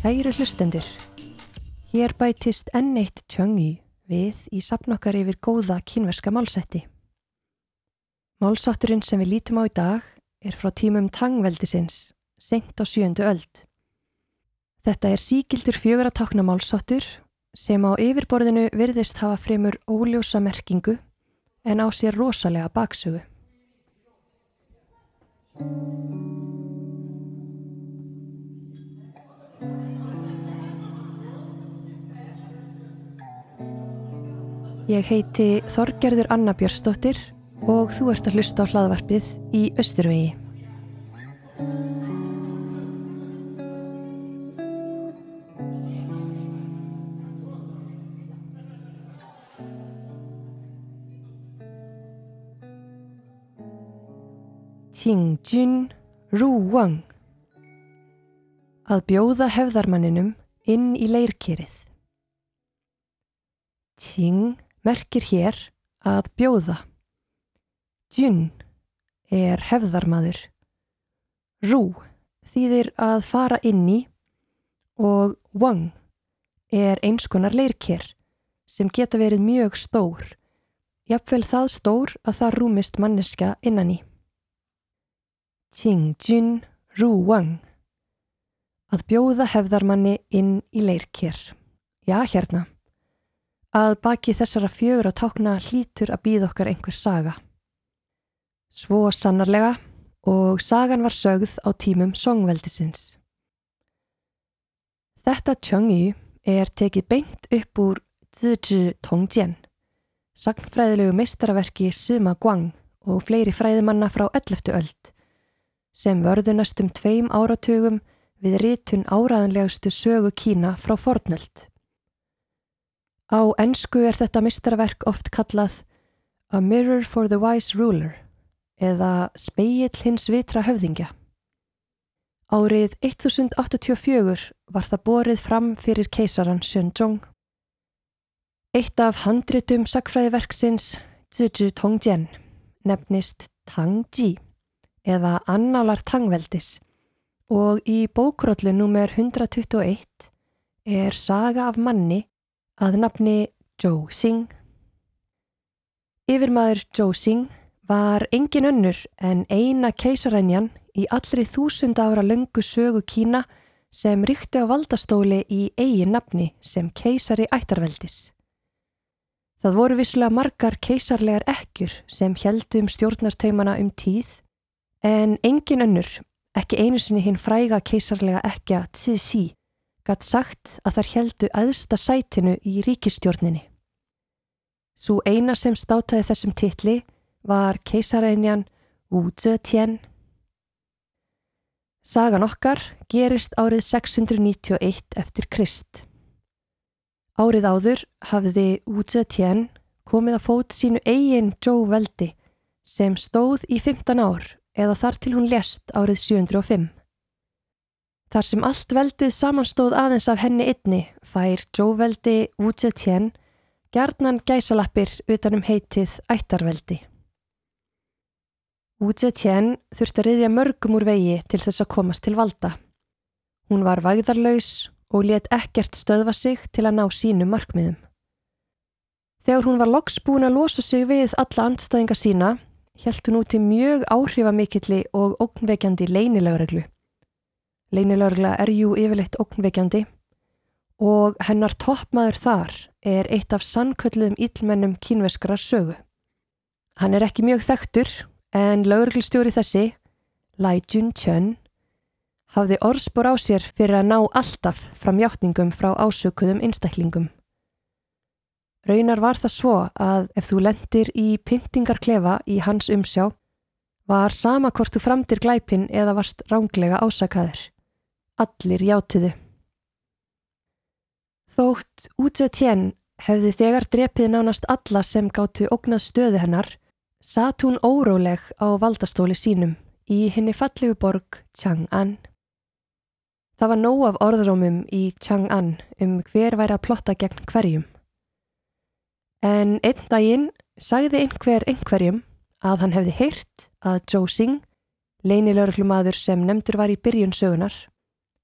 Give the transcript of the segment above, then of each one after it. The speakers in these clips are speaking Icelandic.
Kæri hlustendur, hér bætist enn eitt tjöngi við í sapnokkar yfir góða kínverska málsætti. Málsátturinn sem við lítum á í dag er frá tímum tangveldisins, senkt á sjöndu öld. Þetta er síkildur fjögur að takna málsáttur sem á yfirborðinu virðist hafa fremur óljósa merkingu en á sér rosalega baksögu. Ég heiti Þorgerður Anna Björnsdóttir og þú ert að hlusta á hlaðvarpið í Östurvegi. Qingjun Ruwang Að bjóða hefðarmanninum inn í leirkerið. Qing merkir hér að bjóða. Jun er hefðarmadur. Rú þýðir að fara inn í og Wang er einskonar leirker sem geta verið mjög stór, jafnvel það stór að það rúmist manneska innan í. Qingjun Ruwang Að bjóða hefðarmanni inn í leirkér. Já, hérna. Að baki þessara fjögur að tákna hlítur að býða okkar einhver saga. Svo sannarlega og sagan var sögð á tímum songveldisins. Þetta tjöngi er tekið beint upp úr Zizhi Tongjian, sagnfræðilegu meistaraverki Sima Guang og fleiri fræðimanna frá 11. öld sem vörðunast um tveim áratugum við rítun áraðanlegustu sögu Kína frá fornöld. Á ennsku er þetta mistarverk oft kallað A Mirror for the Wise Ruler eða Speill hins vitra höfðingja. Árið 1084 var það borið fram fyrir keisaran Shenzhong. Eitt af handritum sakfræðiverksins Zizhi Tongjian nefnist Tang Ji eða annálar tangveldis og í bókrollu nr. 121 er saga af manni að nafni Zhou Xing. Yfirmaður Zhou Xing var engin önnur en eina keisarænjan í allri þúsund ára löngu sögu Kína sem ríkti á valdastóli í eigin nafni sem keisari ættarveldis. Það voru visslega margar keisarlegar ekkjur sem heldum stjórnartaumana um tíð En engin önnur, ekki einu sinni hinn fræga keisarlega ekja Tsi-Si, gatt sagt að þar heldu aðsta sætinu í ríkistjórninni. Svo eina sem státaði þessum titli var keisareinjan Wu Zetian. Sagan okkar gerist árið 691 eftir Krist. Árið áður hafði Wu Zetian komið að fót sínu eigin Zhou veldi sem stóð í 15 ár eða þar til hún lést árið 705. Þar sem allt veldið samanstóð aðeins af henni einni fær Jóveldi Wuzetian gerðnan gæsalappir utanum heitið ættarveldi. Wuzetian þurfti að riðja mörgum úr vegi til þess að komast til valda. Hún var vægðarlaus og let ekkert stöðva sig til að ná sínu markmiðum. Þegar hún var loks búin að losa sig við alla andstæðinga sína held hún út í mjög áhrifamikilli og ógnveikjandi leinilögreglu. Leinilögregla er jú yfirleitt ógnveikjandi og hennar toppmaður þar er eitt af sannkvöldum íllmennum kínveskara sögu. Hann er ekki mjög þekktur en lögreglstjóri þessi, Lai Jun Chun, hafði orðspor á sér fyrir að ná alltaf fram hjáttningum frá ásökuðum einstaklingum. Raunar var það svo að ef þú lendir í pyntingarklefa í hans umsjá var sama hvort þú framdir glæpin eða varst ránglega ásakaður. Allir játuðu. Þótt Útsetjen hefði þegar drepið nánast alla sem gáttu ógnað stöðu hennar, satt hún óróleg á valdastóli sínum í henni fallegu borg Chang'an. Það var nóg af orðrómum í Chang'an um hver væri að plotta gegn hverjum. En einn daginn sagði einhver einhverjum að hann hefði heyrt að Zhou Xing, leinilörglumadur sem nefndur var í byrjun sögunar,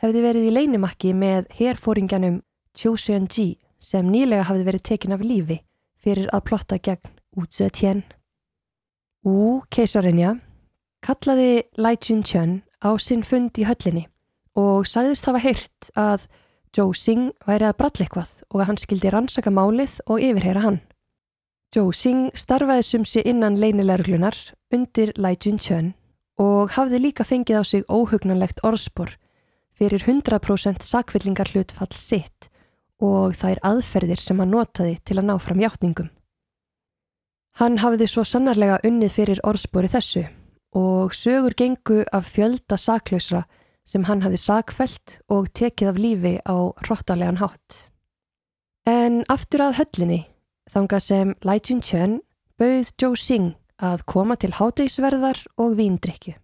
hefði verið í leinimakki með herfóringjanum Chiu Seon-ji sem nýlega hafði verið tekin af lífi fyrir að plotta gegn Útsuetjen. Ú keisarinja kallaði Lai Jun-chun á sinn fund í höllinni og sagðist hafa heyrt að Zhou Xing væri að brall eitthvað og að hann skildi rannsaka málið og yfirheyra hann. Zhou Xing starfaði sumsi innan leinileglunar undir Lai Jun-chun og hafði líka fengið á sig óhugnanlegt orðspor fyrir 100% sakvillingar hlutfall sitt og þær aðferðir sem hann notaði til að ná fram hjáttningum. Hann hafiði svo sannarlega unnið fyrir orðspori þessu og sögur gengu af fjölda saklausra sem hann hafi sakfælt og tekið af lífi á hróttalegan hátt. En aftur að höllinni þangað sem Lai Jun-chun bauð Zhou Xing að koma til hátegisverðar og víndrykju.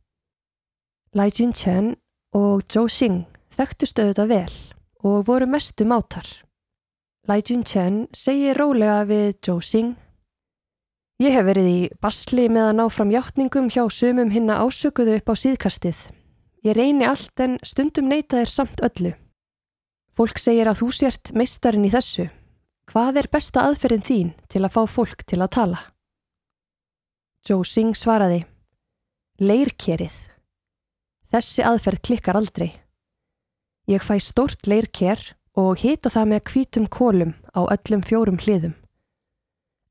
Lai Jun-chun og Zhou Xing þekktust auðvitað vel og voru mestu mátar. Lai Jun-chun segi rólega við Zhou Xing Ég hef verið í basli með að ná fram hjáttningum hjá sumum hinna ásökuðu upp á síðkastið. Ég reyni allt en stundum neyta þér samt öllu. Fólk segir að þú sért meistarinn í þessu. Hvað er besta aðferðin þín til að fá fólk til að tala? Joe Singh svaraði. Leirkerið. Þessi aðferð klikkar aldrei. Ég fæ stórt leirker og hita það með kvítum kólum á öllum fjórum hliðum.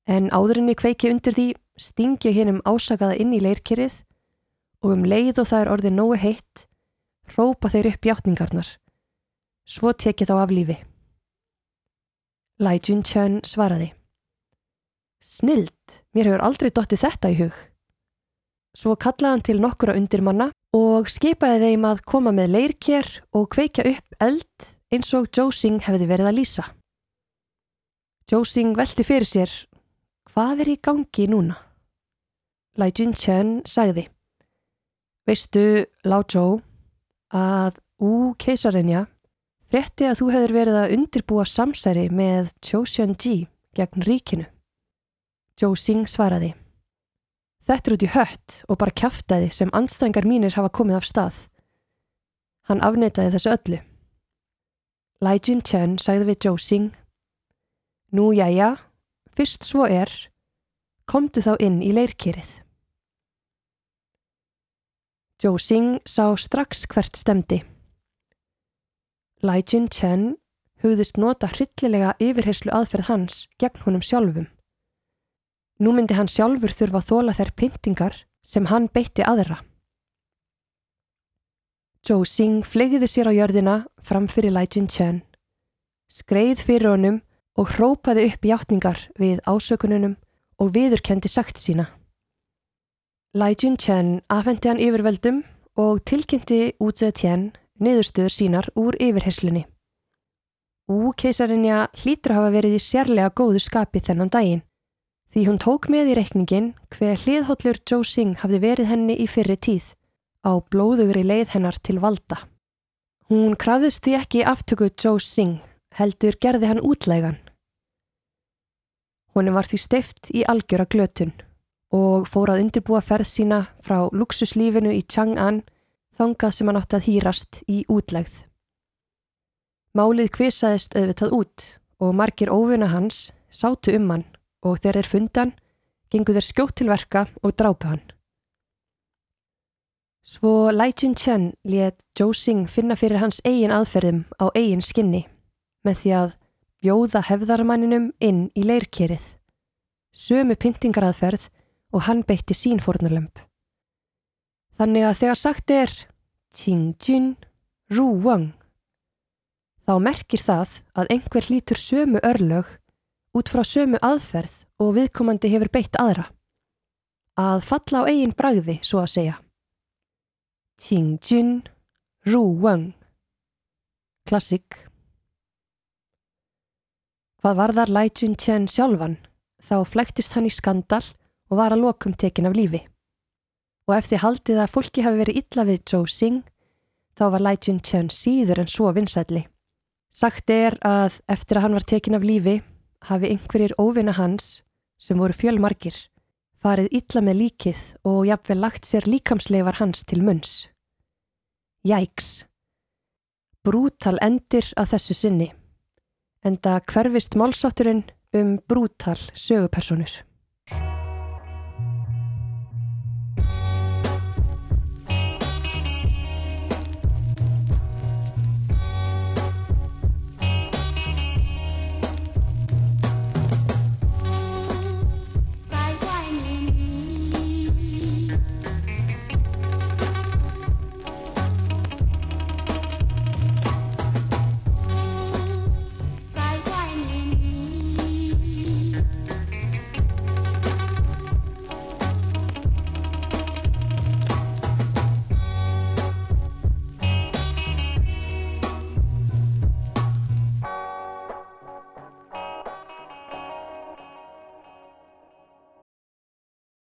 En áðurinni kveiki undir því stingi hennum ásakaða inn í leirkerið og um leið og það er orðið nógu heitt, rópa þeir upp hjáttningarnar. Svo tekið þá af lífi. Lai Jun Chun svaraði. Snild, mér hefur aldrei dottið þetta í hug. Svo kallaði hann til nokkura undirmanna og skipaði þeim að koma með leirkér og kveikja upp eld eins og Xing hefði verið að lýsa. Xing velti fyrir sér Hvað er í gangi núna? Lai Jun Chen sagði Veistu, Lao Zhou, að Ú keisarinja frétti að þú hefur verið að undirbúa samsæri með Chou Xian-ji gegn ríkinu. Xing svaraði Þetta er út í hött og bara kæftæði sem anstrengar mínir hafa komið af stað. Hann afneitaði þessu öllu. Lai Jun Chen sagði við Zhou Xing Nú jæja, Fyrst svo er, komdu þá inn í leirkýrið. Zhou Xing sá strax hvert stemdi. Lai Jun Chen hugðist nota hryllilega yfirherslu aðferð hans gegn honum sjálfum. Nú myndi hann sjálfur þurfa að þóla þær pyntingar sem hann beitti aðra. Zhou Xing flegiði sér á jörðina fram fyrir Lai Jun Chen, skreið fyrir honum og hrópaði upp hjáttningar við ásökununum og viðurkendi sagt sína. Lai Jun-chen afhendi hann yfirveldum og tilkynnti Wu-tse-tien niðurstöður sínar úr yfirherslunni. Ú-keisarinja hlýtur hafa verið í sérlega góðu skapi þennan daginn því hún tók með í reikningin hver hliðhollur Zhou Xing hafði verið henni í fyrri tíð á blóðugri leið hennar til valda. Hún krafðist því ekki aftöku Zhou Xing heldur gerði hann útlægan Honum var því steift í algjöra glötun og fór að undirbúa ferð sína frá luxuslífinu í Chang'an þangað sem hann átti að hýrast í útlegð. Málið kvisaðist auðvitað út og margir óvuna hans sátu um hann og þegar þeir fundan gengu þeir skjótt til verka og drápa hann. Svo Lai Jun Chen let Zhou Xing finna fyrir hans eigin aðferðum á eigin skinni með því að bjóða hefðarmanninum inn í leirkerið. Sömu pyntingaraðferð og hann beitti sín fórnarlömp. Þannig að þegar sagt er Qingjun Ru Wang þá merkir það að einhver hlítur sömu örlög út frá sömu aðferð og viðkomandi hefur beitt aðra. Að falla á eigin bragði, svo að segja. Qingjun Ru Wang Klassik Hvað varðar Lai Jun Chen sjálfan, þá flæktist hann í skandal og var að lokum tekin af lífi. Og eftir haldið að fólki hafi verið illa við Zhou Xing, þá var Lai Jun Chen síður en svo vinsætli. Sagt er að eftir að hann var tekin af lífi, hafi einhverjir óvinna hans, sem voru fjölmarkir, farið illa með líkið og jafnvel lagt sér líkamsleifar hans til munns. Jæks! brútal endir að þessu sinni, en það hverfist málsátturinn um brútal sögupersonur.